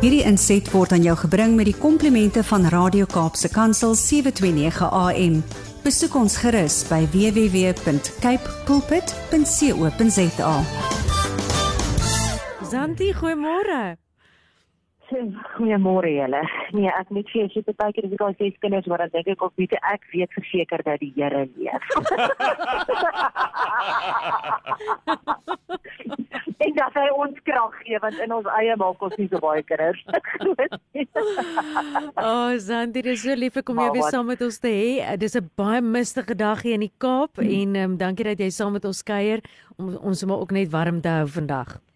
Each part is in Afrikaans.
Hierdie inset word aan jou gebring met die komplimente van Radio Kaapse Kansel 729 AM. Besoek ons gerus by www.cape pulpit.co.za. Zanti, goeiemôre. Goeiemôre julle. Nee, ek moet sê as jy baie keer as ek al sê kinders maar dan dink ek of weet ek weet verseker dat die Here leef. en dat hy ons krag gee want in ons eie maak ons nie so baie kinders. O, oh, Zanti, dis so lief om jou weer saam met ons te hê. Dis 'n baie mistige dag hier in die Kaap hmm. en ehm um, dankie dat jy saam met ons kuier om ons sommer ook net warm te hou vandag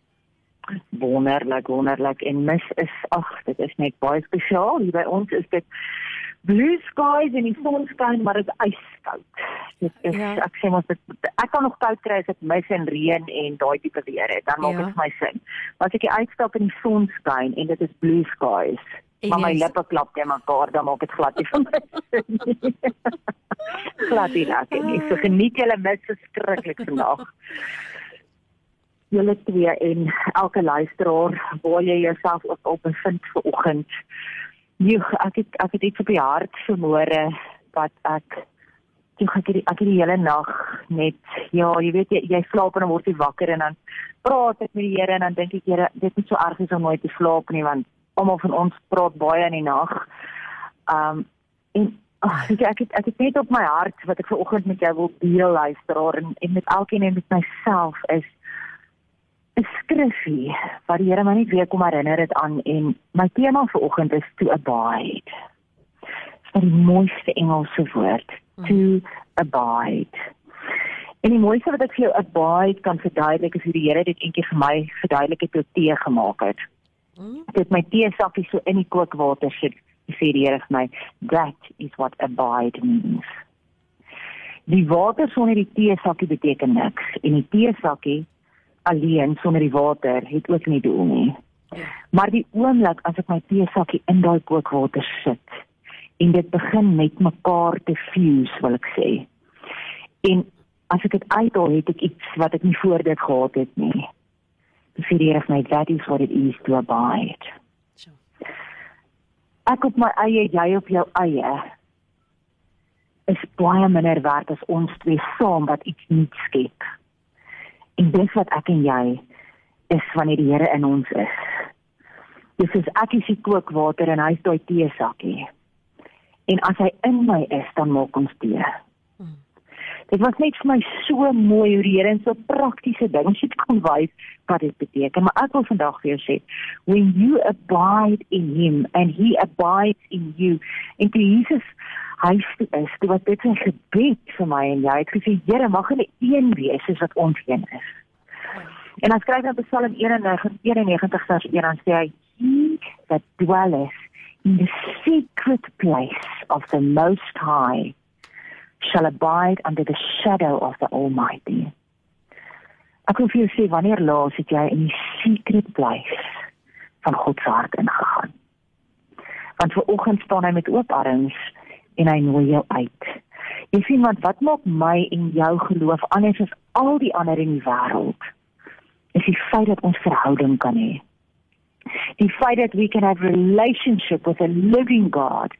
wonderlik wonderlik. En mis is ag dit is net baie spesiaal. Hier by ons is dit blue skies en die son skyn maar dit is yskoud dit is ja. ek sê mos dit ek kan nog koud kry as dit mis en reën en daai tipe weer het. Dan maak dit ja. vir my sin. Maar as ek uitstap in die son skyn en dit is blue skies en maar my lippe klap net mekaar dan maak dit glad nie vir my sin glad nie lekker nie. So geniet julle mis verskriklik vandag julle twee en elke luisteraar waar jy jouself ook op bevind vir oggend. Joe, ek het ek het iets op die hart vermoere wat ek jy het die ek het die hele nag net ja, jy weet jy, jy slaap en dan word jy wakker en dan praat ek met die Here en dan dink ek Here, dit is so erg as om nooit te slaap nie want almal van ons praat baie in die nag. Um en ag ek ek het, ek het net op my hart wat ek ver oggend met jou wil deel luisteraar en, en met elkeen en met myself is 'n skrifgie wat die Here my net weer kom herinner dit aan en my tema vir oggend is to abide. Dit is die mooiste Engelse woord, to abide. En die mooiste wat ek vir jou abide kan verduidelik is hoe die Here dit eendag vir my verduidelik het toe tee gemaak het. Dit my tee sakkie so in die kookwater sit. Sê die Here vir my, that is what abide means. Die water sonder die tee sakkie beteken niks en die tee sakkie alleen sonder die water het ook nie doel nie. Maar die oomblik as ek my teesakkie in daai kookwater sit en dit begin met mekaar te fuse, wil ek sê. En as ek dit uithaal, het ek iets wat ek nie voor dit gehad het nie. Die Here het my that is what it is to abide. Ek op my eie, jy op jou eie is baie minder werd as ons twee saam wat iets nuuts skep. En dis wat ek en jy is wanneer die Here in ons is. Dis is ek is die kookwater en hy is daai teesakkie. En as hy in my is, dan maak ons tee. Dit was net vir my so mooi hoe die Here in so praktiese dinge dit kon wys wat dit beteken. Maar ek wil vandag vir jou sê, when you abide in him and he abides in you. En Jesus hy is dit wat dit 'n gebed vir my en jy het gesê Here mag hulle een wees soos wat ons een is. En dan skryf hy op Psalm 91 91 vers 1 dan sê hy he that dwelleth in the secret place of the most high shall abide under the shadow of the almighty. Ek wil vir jou sê wanneer laas het jy in die secret place van God se hart ingegaan? Want ver oggend staan hy met oop arms en hy nooi jou uit. Jy sien wat wat maak my en jou geloof anders as al die ander in die wêreld? Is die feit dat ons verhouding kan hê. Die feit dat we can have relationship with a living God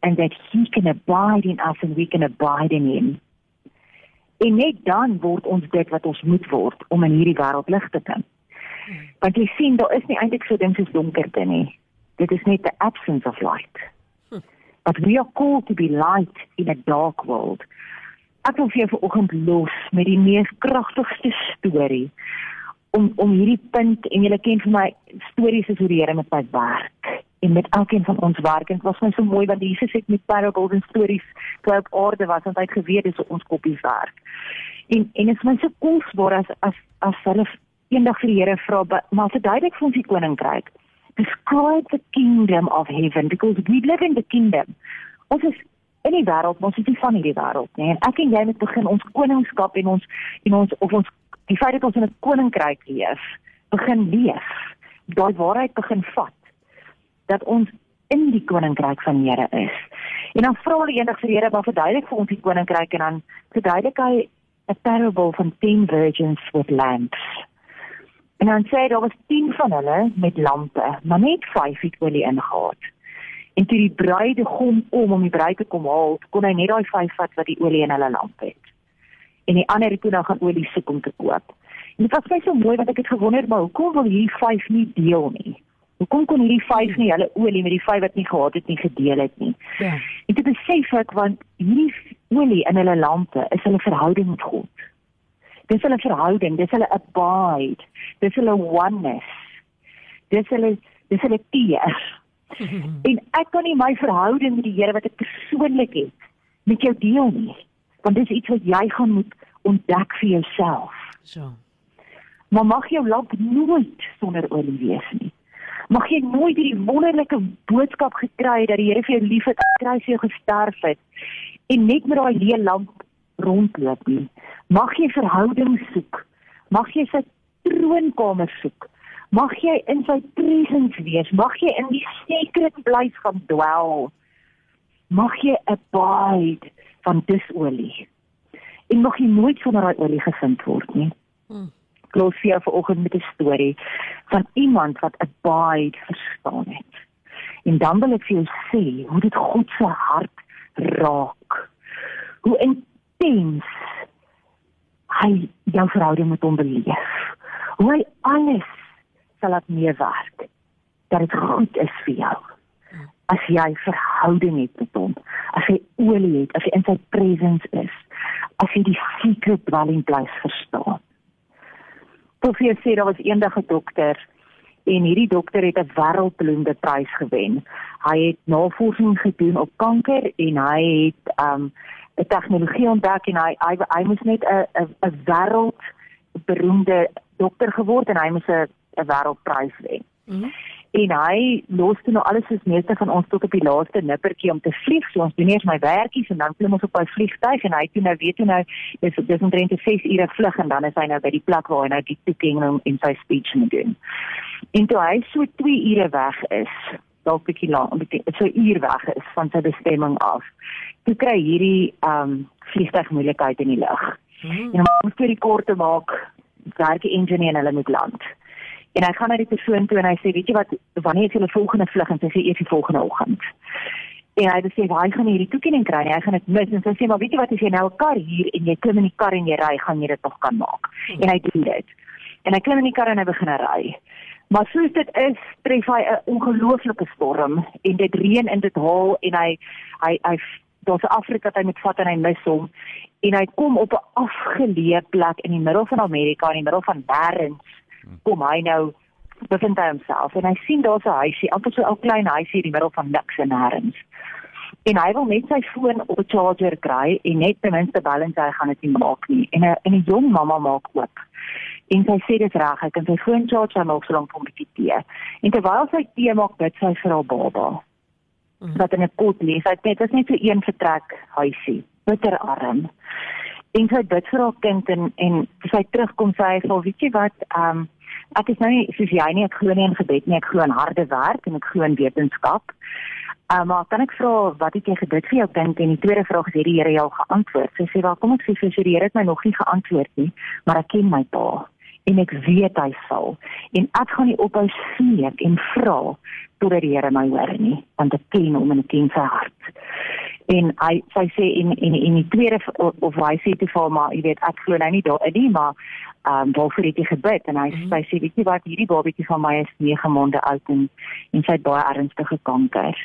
and that he can abide in us and we can abide in him. En net dan word ons dit wat ons moet word om in hierdie wêreld lig te bring. Want jy sien daar is nie eintlik so ding soos donkerte nie. Dit is net the absence of light but we are called to be light in a dark world. Ek wil vir jou vanoggend los met die mees kragtigste storie om om hierdie punt en julle ken vir my stories is hoe die Here met my werk en met elkeen van ons werk en dit was my so mooi want Jesus het met parables en stories toe op aarde was want hy het geweet dis ons koppies werk. En en dit is my so kosbaar as as as hulle eendag vir die Here vra maar verduidelik vir ons die koninkryk describe the kingdom of heaven because we live in the kingdom. Ons is in die wêreld, ons is nie van hierdie wêreld nie. En ek en jy moet begin ons koningskap en ons en ons of ons die feit dat ons in 'n koninkryk leef, begin leef. Daai waarheid begin vat dat ons in die koninkryk van die Here is. En dan vra hulle eendag vir die Here, "Maar verduidelik vir ons die koninkryk" en dan verduidelik hy 'n parable van 10 virgins with lamps. En dan sê daar was 10 van hulle met lampe, maar net 5 het olie ingehaat. En toe die bruidegom kom om die bruid te kom haal, kon hy net daai 5 vat wat die olie in hulle lamp het. En die ander het toe nou gaan olie soek om te koop. En dit was baie so mooi want ek het gewonder maar hoekom wil hierdie 5 nie deel nie? Hoekom kon hierdie 5 nie hulle olie met die 5 wat nie gehad het nie gedeel het nie? Ja. En dit besef ek want hierdie olie in hulle lampe is hulle verhouding met God. Dis hulle verhouding, dis hulle abide, dis hulle oneness. Dis hulle dis hulle teer. en ek kan nie my verhouding met die Here wat ek persoonlik het met jou deel nie. Want dis iets wat jy gaan moet ontdek vir jouself. So. Maar mag jou lamp nooit sonder olie wees nie. Mag jy nooit hierdie wonderlike boodskap gekry dat die Here vir jou lief het, kry sy gesterf het en net met daai leë lamp rondloop nie. Mag jy verhouding soek. Mag jy sy troonkamer soek. Mag jy in sy presence wees. Mag jy in die secret place gaan dwel. Mag jy abide van dis olie. En mag jy nooit sonder daai olie gevind word nie. Hmm. Los hier vanoggend met 'n storie van iemand wat abide verstaan het. En dan wil ek vir jou sê hoe dit God se hart raak. Hoe intens hy jou verhouding met hom beleef. Hoe hy alles sal laat meewerk dat dit goed is vir jou. As jy verhouding het met hom, as jy olie het, as jy in sy presence is, as jy die secret dwelling place verstaan. Professor sê daar was eendag 'n dokter en hierdie dokter het 'n wêreldberoemde prys gewen. Hy het navorsing gedoen op kanker en hy het um 'n tegnologie ontdek en hy hy, hy moes net 'n 'n 'n wêreld beroemde dokter geword en hy moes 'n 'n wêreldprys wen. Mm -hmm. En hy los toe nou alles soos meeste van ons tot op die laaste nippertjie om te vlieg. So ons doen eers my werkies en dan klim ons op by vliegtuig en hy toe nou weet hoe nou dis dis omtrent 'n 6 ure vlug en dan is hy nou by die plek waar hy nou die toekenning en, en sy speech moet doen. En toe hy so 2 ure weg is, dalk bietjie lank, 'n bietjie so 'n uur weg is van sy bestemming af toe kry hierdie um vliegtuig moeilikheid in die lug. Hmm. En om vir die kort te maak, werk die engineer en hulle moet land. En hy gaan na die persoon toe en hy sê, "Weet jy wat, wanneer is julle volgende vlug?" En sy sê, "Eers die volgende oggend." En hy sê, "Waar gaan hierdie toekenning kry?" Hy gaan dit mis en sy sê, "Maar weet jy wat, as jy nou 'n kar hier en jy klim in die kar en jy ry, gaan jy dit nog kan maak." Hmm. En hy doen dit. En hy klim in die kar en hy begin ry. Maar soos dit is, tref hy 'n ongelooflike storm en dit reën en dit haal en hy hy hy daar's 'n Afrika wat hy moet vat en hy mis hom en hy kom op 'n afgeleë plek in die middel van Amerika in die middel van nêrens kom hy nou bevind hy homself en hy sien daar's 'n huisie amper so 'n klein huisie in die middel van niks en nêrens en hy wil net sy foon op 'n charger kry en net ten minste balans hy gaan dit nie maak nie en 'n en 'n jong mamma maak oop en sy sê dit reg hy kan sy foon charge en ook so lank kom bietjie tee en terwyl sy tee maak bid sy vir haar baba Mhm. wat in 'n pot lê. Sy het net is net so een vertrek huisie, bitterarm. En sy bid vir haar kind en en sy terugkom sê hy sê weet jy wat, ehm um, ek is nou nie soos jy nie, ek glo nie in gebed nie, ek glo in harde werk en ek glo in wetenskap. Uh, maar kan ek vra wat het jy gebid vir jou kind en die tweede vraag is het die Here jou geantwoord? Sy sê wel kom ek sê vir die Here het my nog nie geantwoord nie, maar ek ken my pa en ek weet hy sal en ek gaan nie ophou smeek en vra totdat die Here my hoor nie want ek ken hom en ek ken sy hart en hy sy sê in in in die tweede of hy sê te vir maar jy weet ek glo nou nie daarin nie maar ehm um, waarvoor het jy gebid en hy mm -hmm. sy sê weet jy wat hierdie babatjie van my is 9 maande oud en en sy het baie ernstige kanker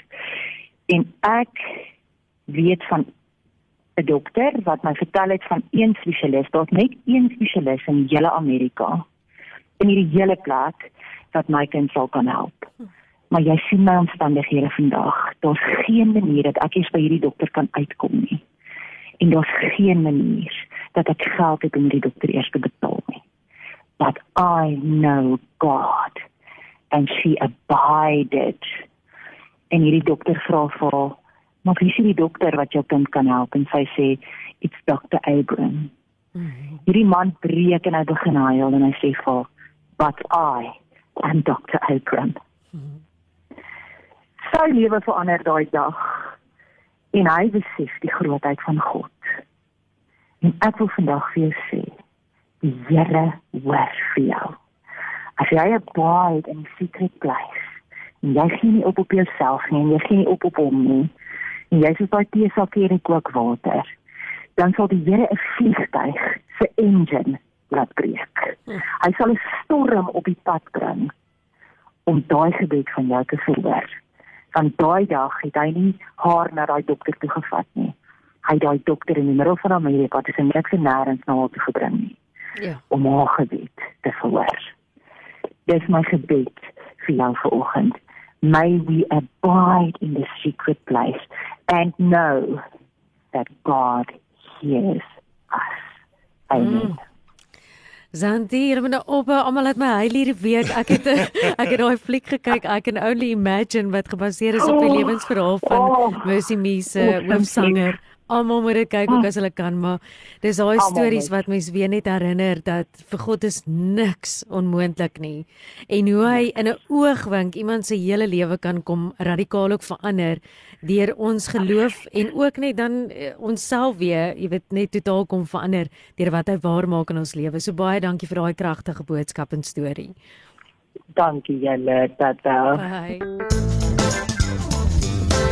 en ek weet van 'n dokter wat my vertel het van een spesialis, daar's net een spesialis in hele Amerika in hierdie hele plek wat my kind sal kan help. Maar jy sien my omstandighede vandag. Daar's geen manier dat ek eens by hierdie dokter kan uitkom nie. En daar's geen manier dat ek geld het om die dokter eers te betaal nie. But I know God and she abided. En hierdie dokter vra vir haar maar wie sien die dokter wat jou kind kan help en sy sê it's Dr. Abram. Mm -hmm. Hierdie man breek en hy begin huil en hy sê vir but I am Dr. Abram. Sy lewe verander daai dag en hy besef die grootheid van God. En ek wil vandag vir jou sê die Here hoor vir jou. As jy abide in secret place, en jy gee nie op op jouself nie, jy gee nie op op hom nie. En jy sê daai teesakkie in die kookwater, dan sal die Here 'n vliegtyg se engine laat breek. Hy sal 'n storm op die pad bring om daai gebed van jou te verhoor. Van daai dag het hy nie haar na daai dokter toe gevat nie. Hy daai dokter in die middel van Amerika, dis 'n niks en nêrens na haar toe gebring nie. Ja. Om haar gebed te verhoor. Dis my gebed vir jou vanoggend. May we abide in the secret place and know that God hears us. Amen. Mm. Zanti, jy moet nou op almal laat my huil hierdie week. Ek het ek het daai fliek gekyk. I can only imagine wat gebaseer is op die oh. lewensverhaal van oh. Mercy Me se hoofsanger. Oh, almal moet dit kyk ook as hulle kan, maar dis daai stories wat mens weer net herinner dat vir God is niks onmoontlik nie. En hoe hy in 'n oogwink iemand se hele lewe kan kom radikaal ook verander deur ons geloof en ook net dan uh, onsself weer, jy weet, net totaal kom verander deur wat hy waar maak in ons lewe. So baie dankie vir daai kragtige boodskap en storie. Dankie julle, tata. Bye.